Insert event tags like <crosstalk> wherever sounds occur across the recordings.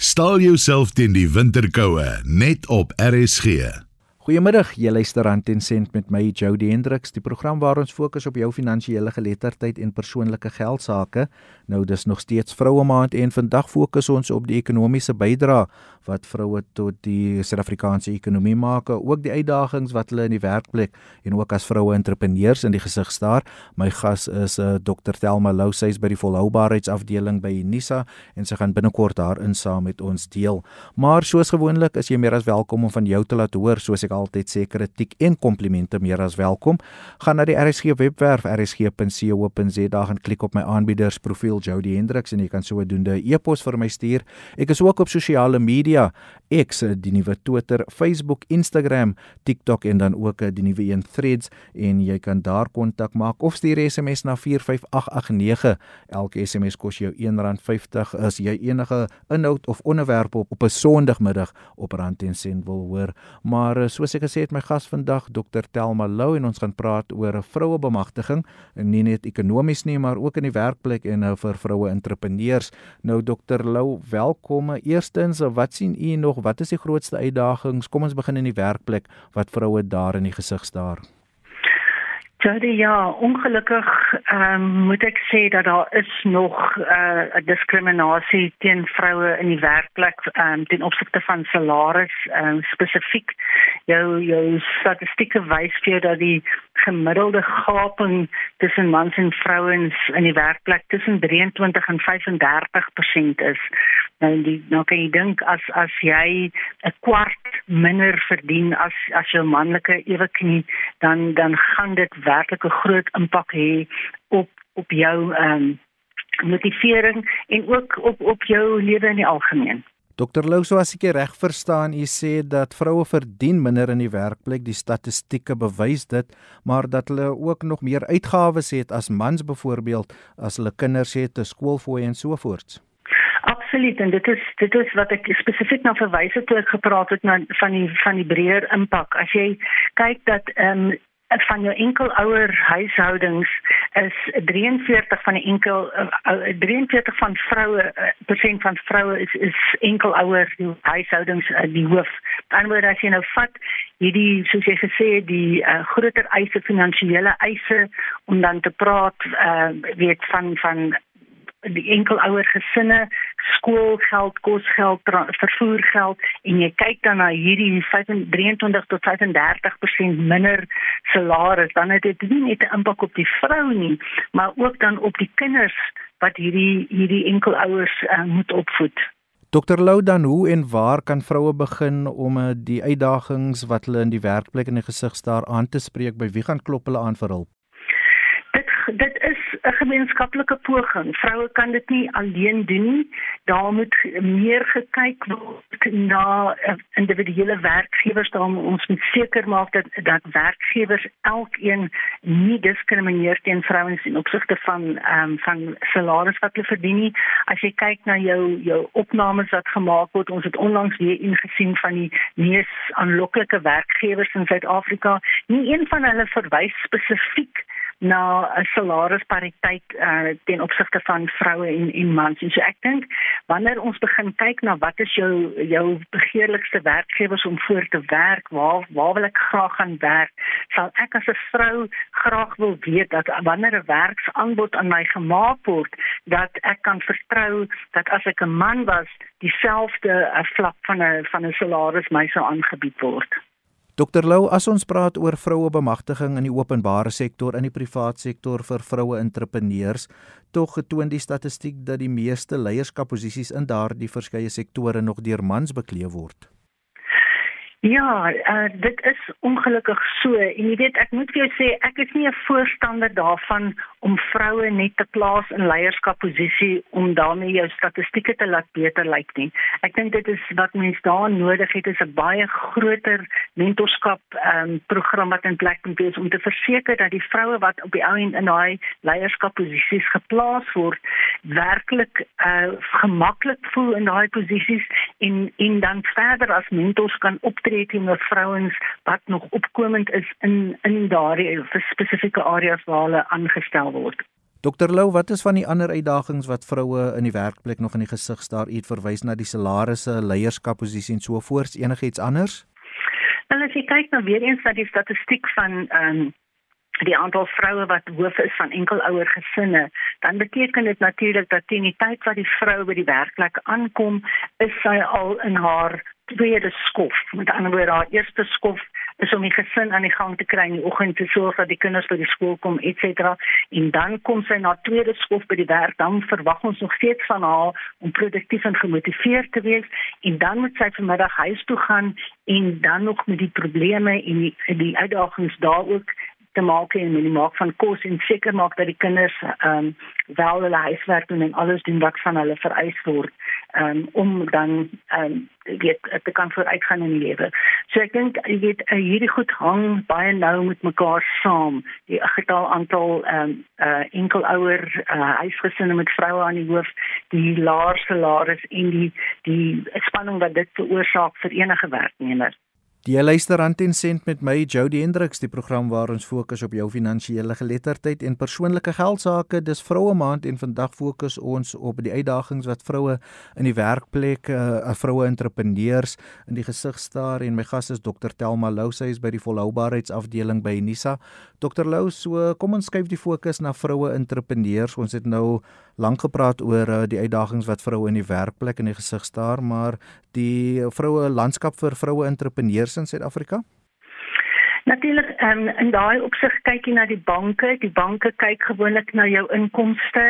Staal jouself teen die winterkoue net op RSG. Goeiemiddag, jy luister aan Ten Cent met my Jody Hendriks, die program waar ons fokus op jou finansiële geletterdheid en persoonlike geld sake. Nou dis nog steeds Vroue Maand en vandag fokus ons op die ekonomiese bydrae wat vroue tot die Suid-Afrikaanse ekonomie maak, ook die uitdagings wat hulle in die werkplek en ook as vroue entrepreneurs in die gesig staar. My gas is uh, eh, Dr. Thelma Lou, sy is by die volhoubaarheidsafdeling by Unisa en sy gaan binnekort daarin saam met ons deel. Maar soos gewoonlik is jy meer as welkom om van jou te laat hoor, soos ek altyd sê kritiek en komplimente meer as welkom. Gaan na die RSG webwerf rsg.co.za en klik op my aanbieders Jody Hendriks en jy kan sodoende 'n e-pos vir my stuur. Ek is ook op sosiale media, X, die nuwe Twitter, Facebook, Instagram, TikTok en dan ook die nuwe een Threads en jy kan daar kontak maak of stuur SMS na 45889. Elke SMS kos jou R1.50 as jy enige inhoud of onderwerp op op 'n Sondagmiddag op Rand en Sent wil hoor. Maar eh, soos ek gesê het, my gas vandag Dr. Telma Lou en ons gaan praat oor vroue bemagtiging, nie net ekonomies nie, maar ook in die werkplek en nou vir vroue entrepreneurs. Nou Dr. Lou, welkom. Eerstens, wat sien u nog? Wat is die grootste uitdagings? Kom ons begin in die werkplek wat vroue daar in die gesig staar. Jody, ja, ongelukkig um, moet ek sê dat daar is nog uh, 'n uh, diskriminasie teen vroue in die werkplek um, ten opsigte van salaris um, spesifiek. Jou jou statistieke wys vir jou dat die gemiddelde gaping tussen mans en vrouens in die werkplek tussen 23 en 35% is. Nou die nou kan jy dink as as jy 'n kwart minder verdien as as jou manlike eweknie dan dan gaan dit werklik 'n groot impak hê op op jou ehm um, motivering en ook op op jou lewe in die algemeen. Dr Lou, so as ek reg verstaan, u sê dat vroue verdien minder in die werkplek, die statistieke bewys dit, maar dat hulle ook nog meer uitgawes het as mans byvoorbeeld as hulle kinders het, 'n skoolfooi en so voorts. Absoluut en dit is dit is wat ek spesifiek na verwys het toe ek gepraat het na van die van die breër impak. As jy kyk dat ehm um, van jou enkelouer huishoudings is 43 van die enkel uh, 43 van vroue uh, persent van vroue is is enkelouer huishoudings die hoof. Anderswoorde as jy nou vat hierdie soos jy gesê die uh, groter eise finansiële eise om dan te praat uh, weet van van die enkelouer gesinne skoolgeld, kosgeld, vervoergeld en jy kyk dan na hierdie 23 tot 35% minder salaris, dan het dit nie net 'n impak op die vrou nie, maar ook dan op die kinders wat hierdie hierdie enkelouers uh, moet opvoed. Dokter Lou dan hoe en waar kan vroue begin om uh, die uitdagings wat hulle in die werkplek in die gesig staar aan te spreek by wie gaan klop hulle aan vir hulp? Dit is 'n gemeenskaplike poging. Vroue kan dit nie alleen doen nie. Daar moet meer gekyk word na uh, individuele werkgewers. Daar moet ons moet seker maak dat dat werkgewers elkeen nie diskrimineer teen vrouens in opsigte van ehm um, van salaris wat hulle verdien nie. As jy kyk na jou jou opnames wat gemaak word, ons het onlangs weer ingesien van die mees aanloklike werkgewers in Suid-Afrika. Nie een van hulle verwys spesifiek na 'n salarispariteit uh, ten opsigte van vroue en en mans. En so ek dink wanneer ons begin kyk na wat is jou jou begeerlikste werkgewers om voor te werk, waar waar wil ek graag gaan werk? Sal ek as 'n vrou graag wil weet dat wanneer 'n werksaanbod aan my gemaak word, dat ek kan vertrou dat as ek 'n man was, dieselfde uh, vlak van 'n van 'n salaris my sou aangebied word. Dr Lou, as ons praat oor vroue bemagtiging in die openbare sektor en die private sektor vir vroue entrepreneurs, tog getoon die statistiek dat die meeste leierskapposisies in daardie verskeie sektore nog deur mans bekleed word. Ja, uh, dit is ongelukkig so. En jy weet, ek moet vir jou sê, ek is nie 'n voorstander daarvan om vroue net te plaas in leierskapposisie om daarmee jou statistieke te laat beter lyk nie. Ek dink dit is wat mense daar nodig het is 'n baie groter mentorskap um, program wat in plek moet wees om te verseker dat die vroue wat op die ou end in daai leierskapposisies geplaas word, werklik uh, gemaklik voel in daai posisies en en dan verder as mentors kan optree optree teenoor vrouens wat nog opkomend is in in daardie spesifieke areas waar hulle aangestel word. Dokter Lou, wat is van die ander uitdagings wat vroue in die werkplek nog in die gesig staar? U het verwys na die salarisse, leierskapposisie en so voort. Enigiets anders? Wel as jy kyk na weer eens na die statistiek van ehm um, die aantal vroue wat hoof is van enkelouer gesinne, dan beteken dit natuurlik dat teen die tyd wat die vrou by die werkplek aankom, is sy al in haar tweede skof. Met ander woorde, haar eerste skof is om die gesin aan die gang te kry in die oggend te sorg dat die kinders by die skool kom, etc. En dan kom sy na tweede skof by die werk, dan verwag ons nog steeds van haar om produktief en gemotiveerd te wees en dan moet sy vanmiddag huis toe gaan en dan nog met die probleme en die, die uitdagings daar ook te maak en met die maak van kos en seker maak dat die kinders ehm um, wel hulle huiswerk doen en alles doen wat van hulle vereis word um, om dan ehm um, weet te kan vooruitgaan in die lewe. So ek dink jy weet uh, hierdie goed hang baie nou met mekaar saam. Die getal aantal ehm um, uh, enkelouer uh, huisgesinne met vroue aan die hoof, die laer salaris en die die spanning wat dit veroorsaak vir enige werknemer. Die luister aan ten sent met my Jody Hendriks die program waar ons fokus op jou finansiële geletterdheid en persoonlike geld sake. Dis vroue maand en vandag fokus ons op die uitdagings wat vroue in die werkplek, uh, vroue entrepreneurs in die gesig staar en my gas is Dr Telma Lou, sy is by die volhoubaarheidsafdeling by Unisa. Dr Lou, so kom ons skuif die fokus na vroue entrepreneurs. Ons het nou lank gepraat oor uh, die uitdagings wat vroue in die werkplek in die gesig staar, maar die vroue landskap vir vroue entrepreneurs in Suid-Afrika? Natuurlik, um, in daai opsig kyk jy na die banke. Die banke kyk gewoonlik na jou inkomste.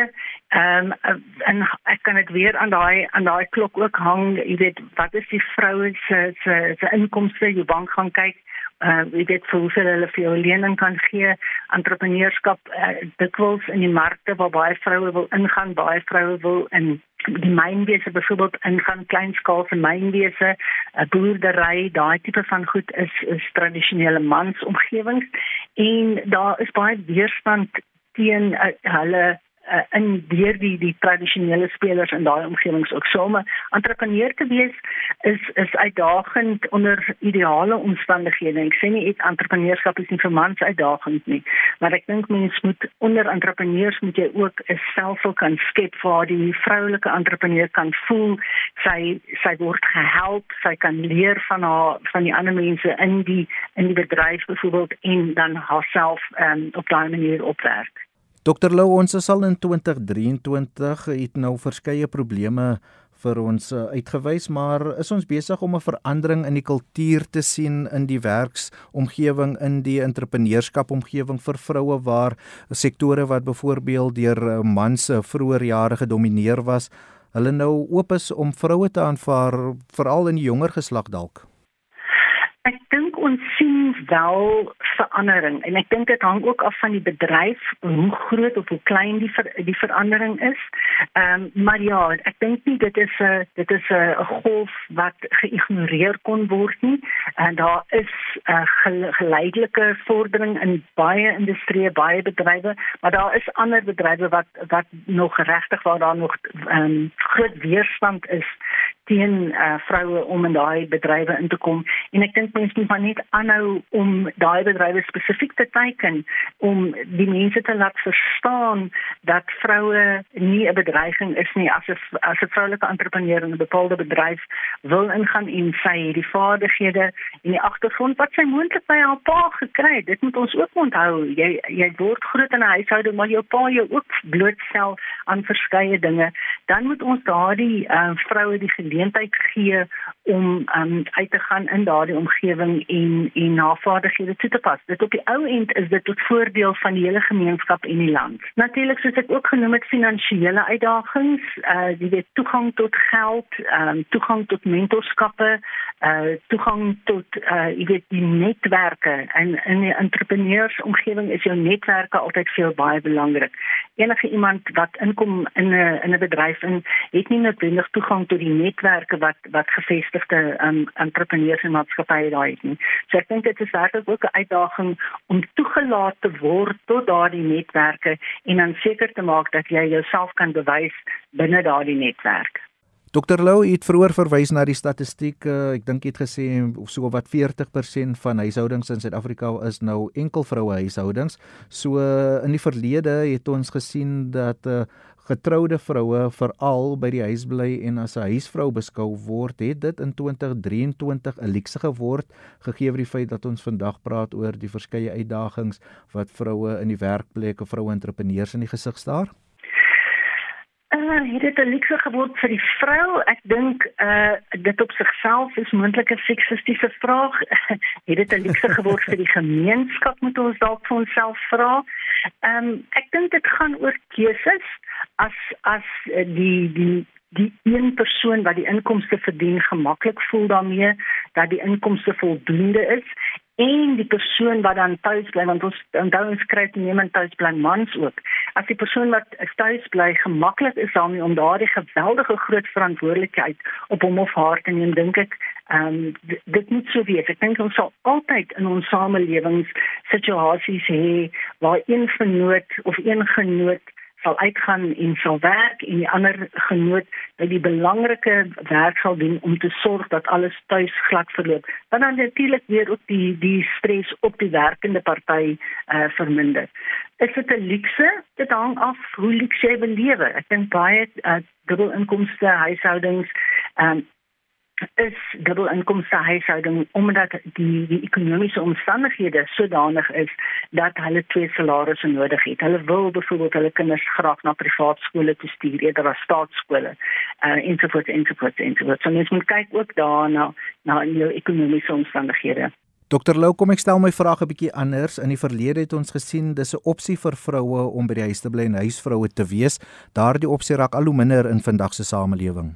Ehm um, en ek kan dit weer aan daai aan daai klok ook hang. Jy weet, wat is die vroue se se se inkomste? Jou bank gaan kyk uh jy weet vir hoeveel hulle vir jou lening kan gee entrepreneurskap uh, dikwels in die markte waar baie vroue wil ingaan baie vroue wil in die mynwese byvoorbeeld ingaan kleinskaalse mynwese 'n boerdery daai tipe van goed is is tradisionele mansomgewings. En daar is baie weerstand teen uh, hulle uh, in deur die die tradisionele spelers in daai omgewings ook some entrepreneur te wees is is uitdagend onder ideale omstandighede. Ek sê nie ek entrepreneurskap is nie vir mans uitdagend nie, maar ek dink mens moet onder entrepreneurs moet jy ook 'n selfvol kan skep waar die vroulike entrepreneur kan voel sy sy word gehelp, sy kan leer van haar van die ander mense in die in die bedryf byvoorbeeld en dan haarself um, op daai manier opwerk. Dr Lou, ons is al in 2023 het nou verskeie probleme vir ons uh, uitgewys, maar is ons besig om 'n verandering in die kultuur te sien in die werksomgewing in die entrepreneurskap omgewing vir vroue waar sektore wat byvoorbeeld deur uh, mans se vroeë jare gedomeineer was, hulle nou oop is om vroue te aanvaar, veral in die jonger geslag dalk. Ek dink ons sien wel verandering en ek dink dit hang ook af van die bedryf hoe groot of hoe klein die ver, die verandering is. Ehm um, maar ja, ek dink nie dit is 'n dit is 'n golf wat geïgnoreer kon word nie. En daar is 'n uh, geleidelike vordering in baie industrieë, baie bedrywe, maar daar is ander bedrywe wat wat nog regtig waar daar nog ehm um, groot weerstand is teen uh, vroue om in daai bedrywe in te kom en ek dink mense moet maar net aanhou om daai bedrywe spesifiek te teiken om die mense te laat verstaan dat vroue nie 'n bedreiging is nie. As 'n as 'n vroulike entrepreneur in 'n bepaalde bedryf wil ingaan en sy het die vaardighede en die agtergrond wat sy moontlik by haar pa gekry het dit moet ons ook onthou. Jy jy word groot in 'n huishouding maar jou pa jou ook blootstel aan verskeie dinge. Dan moet ons daardie uh, vroue die geleentheid gee om um, uit te gaan in daardie omgewing en en navaardighede toe te pas. Dit op die ou end is dit tot voordeel van die hele gemeenskap en die land. Natuurlik soos ek ook genoem het finansiële uitdagings, uh jy weet toegang tot geld, um toegang tot mentorskappe, uh toegang tot uh jy weet die netwerke en in die entrepreneursomgewing is jou netwerke altyd veel baie belangrik. Enige iemand wat inkom in 'n in 'n bedryf en het nie noodwendig toegang tot die netwerke wat wat gevestigde um, entrepreneurs en maatskappye daar het nie. So ek dink dit is werklik ook 'n uitdaging om toegelaat te word tot daardie netwerke en dan seker te maak dat jy jouself kan bewys binne daardie netwerk. Dr Lou het vroeër verwys na die statistiek. Uh, ek dink jy het gesê so wat 40% van huishoudings in Suid-Afrika is nou enkel vroue huishoudings. So uh, in die verlede het ons gesien dat uh, getroude vroue veral by die huis bly en as 'n huisvrou beskou word, het dit in 2023 'n luukse geword gegee vir die feit dat ons vandag praat oor die verskeie uitdagings wat vroue in die werkplek of vroue entrepreneurs in die gesig staar. Uh, het dit 'n luukse geword vir die vrou? Ek dink uh dit op sigself is moontlik 'n seksistiese vraag. <laughs> het dit 'n luukse geword vir die gemeenskap moet ons dalk vir onsself vra. Ehm um, ek dink dit gaan oor keuses as as uh, die die die een persoon wat die inkomste verdien gemaklik voel daarmee dat die inkomste voldoende is en die persoon wat dan tuis bly want ons onthou ons kry niemand tuis bly mans ook. As die persoon wat tuis bly gemaklik is daarmee om daardie geweldige groot verantwoordelikheid op hom of haar te neem dink ek um, dit moet so wees. Ek dink ons sal altyd in ons samelewings situasies hê waar een vernoot of een genoot sal uitgaan en sal werk en die ander genoot dat die belangrike werk sal doen om te sorg dat alles tuis glad verloop. Want dan natuurlik weer ook die die stres op die werkende party uh, verminder. Is dit 'n luukse? Dit hang af hoe luukse jy belewe. Ek dink baie uh, dubbel inkomste huishoudings um, is dubbel inkomste huishouding omdat die die ekonomiese omstandighede sodanig is dat hulle twee salarisse nodig het. Hulle wil byvoorbeeld hulle kinders graag na privaat skole toe stuur eerder as staatskole. Uh ensovoorts ensovoorts ensovoorts. So mens moet kyk ook daarna na jou ekonomiese omstandighede. Dokter Lou, kom ek stel my vraag 'n bietjie anders. In die verlede het ons gesien dis 'n opsie vir vroue om by die huis te bly en huisvroue te wees. Daardie opsie raak al hoe minder in vandag se samelewing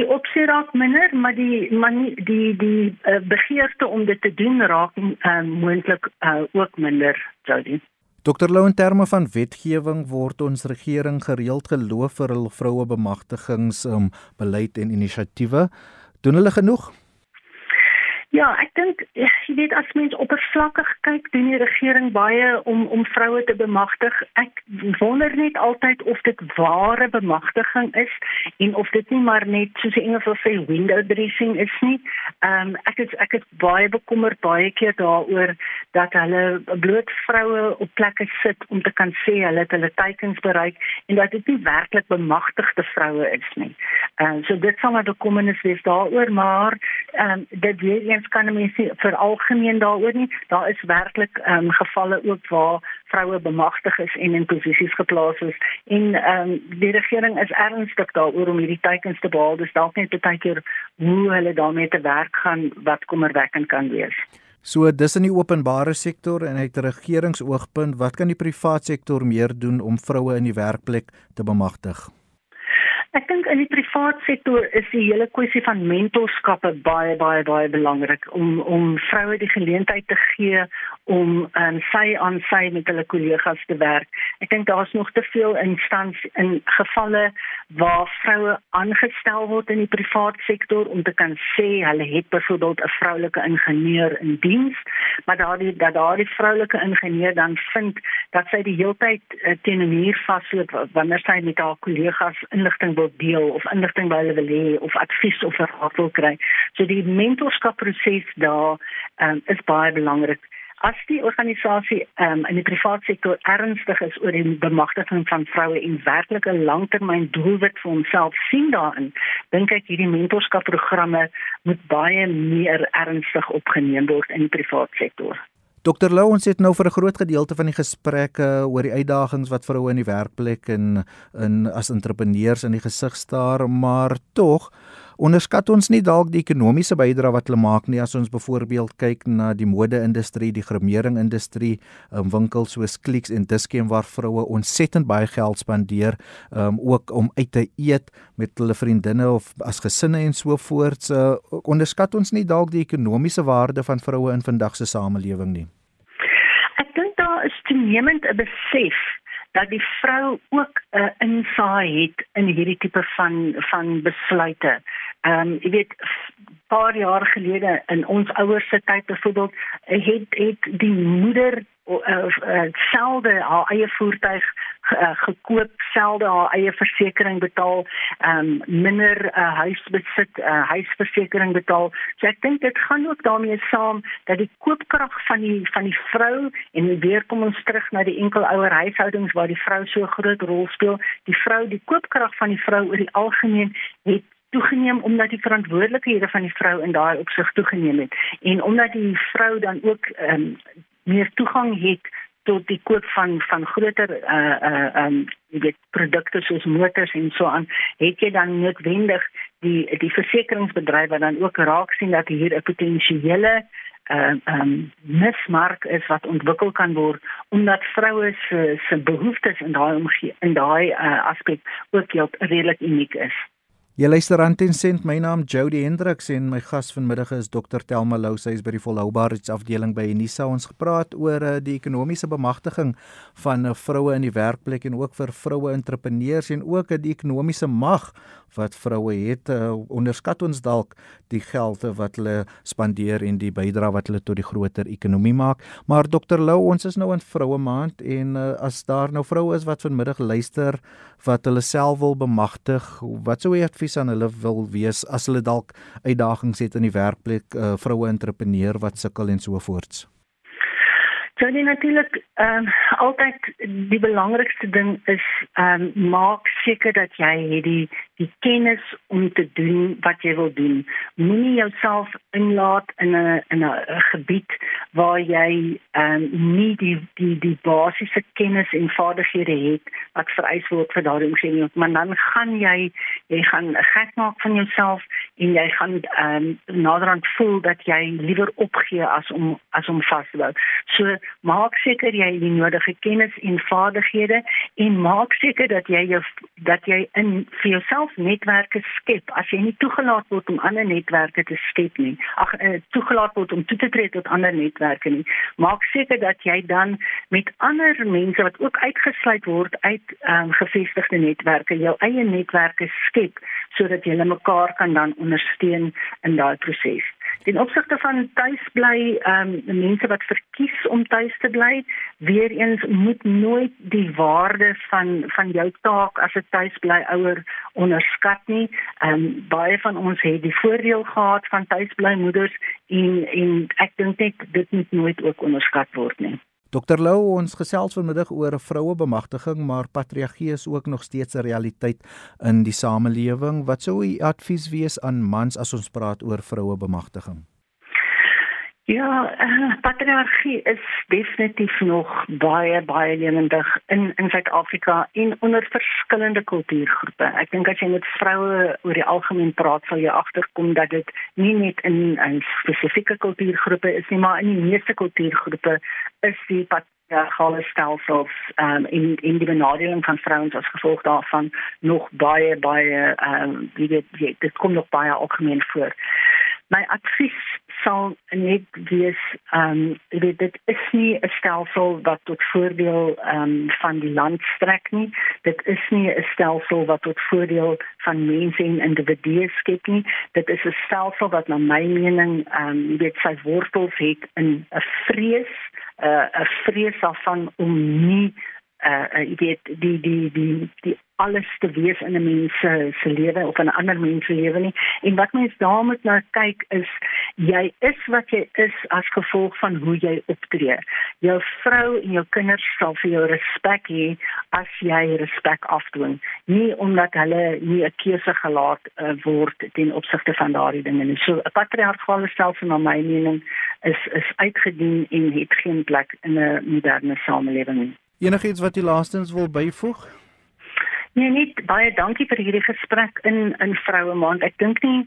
die opsie raak minder maar die maar nie, die die uh, begeerte om dit te doen raak uh, moontlik uh, ook minder Jody. Dr Lou in terme van wetgewing word ons regering gereeld geloof vir hul vroue bemagtigings um, beleid en inisiatiewe doen hulle genoeg Ja, ek dink jy weet as mens oppervlakkig kyk, doen die regering baie om om vroue te bemagtig. Ek wonder net altyd of dit ware bemagtiging is en of dit nie maar net soos die Engels sê window dressing is nie. Ehm um, ek is ek is baie bekommerd baie keer daaroor dat hulle bloot vroue op plekke sit om te kan sê hulle het hulle teikens bereik en dat dit nie werklik bemagtigde vroue is nie. Ehm um, so dit sal 'n bekommernis wees daaroor, maar ehm um, dit weer eens kan 'n mens nie vir algemeen daaroor nie. Daar is werklik ehm um, gevalle ook waar vroue bemagtig is en in posisies geplaas is en ehm um, die regering is ernstig daaroor om hierdie teikens te behaal. Dis dalk net baie keer hoe hulle daarmee te werk gaan wat kommerwekkend kan wees. So dis in die openbare sektor en uit regeringsoogpunt, wat kan die privaat sektor meer doen om vroue in die werkplek te bemagtig? Ek dink in die privaat sektor is die hele kwessie van mentorskappe baie baie baie belangrik om om vroue die geleentheid te gee om um, sy aan sy met hulle kollegas te werk. Ek dink daar's nog te veel instansies in gevalle waar vroue aangestel word in die privaat sektor om te kan sê hulle het byvoorbeeld 'n vroulike ingenieur in diens, maar daardie dat daardie vroulike ingenieur dan vind dat sy die hele tyd uh, teen 'n muur vasloop wanneer sy met haar kollegas inligting wil deel of inligting by hulle wil hê of advies of raad wil kry. So die mentorskapproses daar um, is baie belangrik. As die organisasie um, in die private sektor ernstig is oor die bemagtiging van vroue en werklik 'n langtermyn doelwit vir homself sien daarin, dink ek hierdie mentorskapprogramme moet baie meer ernstig opgeneem word in die private sektor. Dr Lou ons het nou vir 'n groot gedeelte van die gesprekke oor die uitdagings wat vroue in die werkplek en in as entrepreneurs in die gesig staar, maar tog onderskat ons nie dalk die ekonomiese bydrae wat hulle maak nie as ons byvoorbeeld kyk na die mode-industrie, die gremering-industrie, um, winkels soos Clicks en Dischem waar vroue ontsettend baie geld spandeer um, ook om uit te eet met hulle vriendinne of as gesinne en so voort. Uh, onderskat ons nie dalk die ekonomiese waarde van vroue in vandag se samelewing nie. Ek dink daar is toenemend 'n besef dat die vrou ook 'n uh, insaai het in hierdie tipe van van besluite. Ehm um, jy weet paar jaar gelede in ons ouers se tyd byvoorbeeld het het die moeder uh, selde haar eie voertuig uh, gekoop, selde haar eie versekerings betaal, um, minder uh, huisbesit, uh, huisversekering betaal. So ek dink dit gaan ook daarmee saam dat die koopkrag van die van die vrou en weer kom ons terug na die enkelouer huishoudings waar die vrou so groot rol speel. Die vrou, die koopkrag van die vrou oor die algemeen het toegeneem omdat die verantwoordelikhede van die vrou in daai opsig toegeneem het en omdat die vrou dan ook ehm um, meer toegang het tot die koop van van groter uh uh um jy weet produkte soos motors en so aan het jy dan noodwendig die die versekeringsbedryf wat dan ook raak sien dat hier 'n potensiële uh um mismark is wat ontwikkel kan word omdat vroue se se behoeftes in daai omgee in daai uh, aspek ook redelik uniek is. Jy luister aan Ten Cent. My naam Jody Hendriks en my gas vanmiddag is Dr Telma Lou. Sy is by die volhoubaarheidsafdeling by Unisa. Ons gepraat oor uh, die ekonomiese bemagtiging van uh, vroue in die werkplek en ook vir vroue entrepreneurs en ook uh, die ekonomiese mag wat vroue het. Uh, onderskat ons dalk die gelde wat hulle spandeer en die bydrae wat hulle tot die groter ekonomie maak. Maar Dr Lou, ons is nou in vroue maand en uh, as daar nou vroue is wat vanmiddag luister wat hulle self wil bemagtig, wat sou jy advies aan hulle wil wees as hulle dalk uitdagings het in die werkplek, uh, vroue entrepreneur wat sukkel en so voorts? So dit natuurlik ehm um, altyd die belangrikste ding is ehm um, maak seker dat jy het die kennis om te doen wat jy wil doen. Moenie jouself inlaat in 'n in 'n gebied waar jy ehm um, nie die die die basiese kennis en vaardighede het wat vereis word vir daardie omgewing, maar dan gaan jy jy gaan gek maak van jouself en jy gaan ehm um, naderhand voel dat jy liewer opgee as om as om vas te hou. So maak seker jy het die nodige kennis en vaardighede en maak seker dat jy jou dat jy in vir jouself netwerke skep. As jy nie toegelaat word om ander netwerke te skep nie ag uh, toegelaat word om toe te tree tot ander netwerke nie maak seker dat jy dan met ander mense wat ook uitgesluit word uit um, gevestigde netwerke jou eie netwerke skep sodat jy mekaar kan dan ondersteun in daai proses Ten opsigte van tuisbly, ehm um, mense wat verkies om tuis te bly, weer eens moet nooit die waarde van van jou taak as 'n tuisbly ouer onderskat nie. Ehm um, baie van ons het die voordeel gehad van tuisbly moeders en en ek dink net dit moet nooit ook onderskat word nie. Dr Lou, ons gesels vanmiddag oor 'n vroue bemagtiging, maar patriargie is ook nog steeds 'n realiteit in die samelewing. Wat sou u advies wees aan mans as ons praat oor vroue bemagtiging? Ja, uh, patriargie is definitief nog baie baie lewendig in in Suid-Afrika en onder verskillende kultuurgroepe. Ek dink as jy met vroue oor die algemeen praat, sal jy agterkom dat dit nie net in 'n spesifieke kultuurgroepe is nie, maar in die meeste kultuurgroepe is die patriargale stelsels um, in in die benadeling van vrouens as gevolg daarvan nog baie baie ehm um, dit dit kom nog baie algemeen voor my advies sal net wees ehm um, dit dit is nie 'n stelsel wat tot voordeel ehm um, van die land strek nie. Dit is nie 'n stelsel wat tot voordeel van mense en individue skep nie. Dit is 'n stelsel wat na my mening ehm um, weet sy wortels het in 'n vrees eh, 'n uh, vrees daarvan om nie uh, uh jy weet die die die die alles te wees in 'n mens se se lewe of in 'n ander mens se lewe nie. En wat mens daar moet na kyk is jy is wat jy is as gevolg van hoe jy optree. Jou vrou en jou kinders sal vir jou respek hê as jy respek afdwing, nie omdat hulle nie 'n keuse gelaat uh, word ten opsigte van daardie dinge nie. So 'n patriargale stelsel na my mening is is uitgedien en het geen plek in 'n moderne samelewing nie. Enigiets wat jy laastens wil byvoeg? Nee, net baie dankie vir hierdie gesprek in in vroue maand. Ek dink nie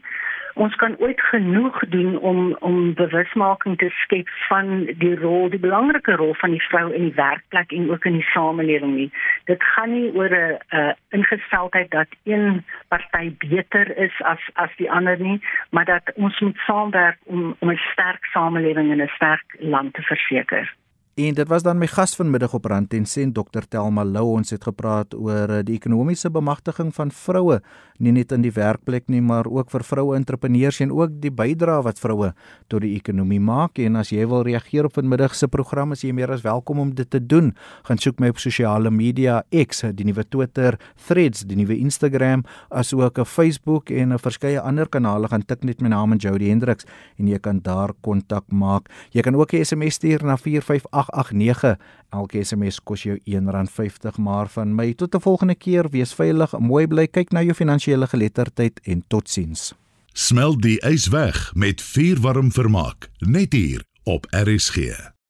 ons kan ooit genoeg doen om om bewusmaking te skep van die rol, die belangrike rol van die vrou in die werkplek en ook in die samelewing nie. Dit gaan nie oor 'n uh, ingesteldheid dat een party beter is as as die ander nie, maar dat ons moet saamwerk om om 'n sterk samelewing en 'n sterk land te verseker. En dit was dan my gas vanmiddag op Rand en Sent Dr Telma Lou. Ons het gepraat oor eh, die ekonomiese bemagtiging van vroue nie net in die werkplek nie maar ook vir vroue entrepreneurs en ook die bydrae wat vroue tot die ekonomie maak. En as jy wil reageer op vanmiddag se program is jy meer as welkom om dit te doen. Gaan soek my op sosiale media X die nuwe Twitter Threads die nuwe Instagram asook 'n Facebook en 'n verskeie ander kanale. Gaan tik net my naam en Jody Hendriks en jy kan daar kontak maak. Jy kan ook 'n SMS stuur na 458 0891 elke SMS kos jou R1.50 maar van my tot 'n volgende keer. Wees veilig mooi bly kyk na jou finansiële geletterdheid en totsiens. Smel die ys weg met vuur warm vermaak net hier op RSG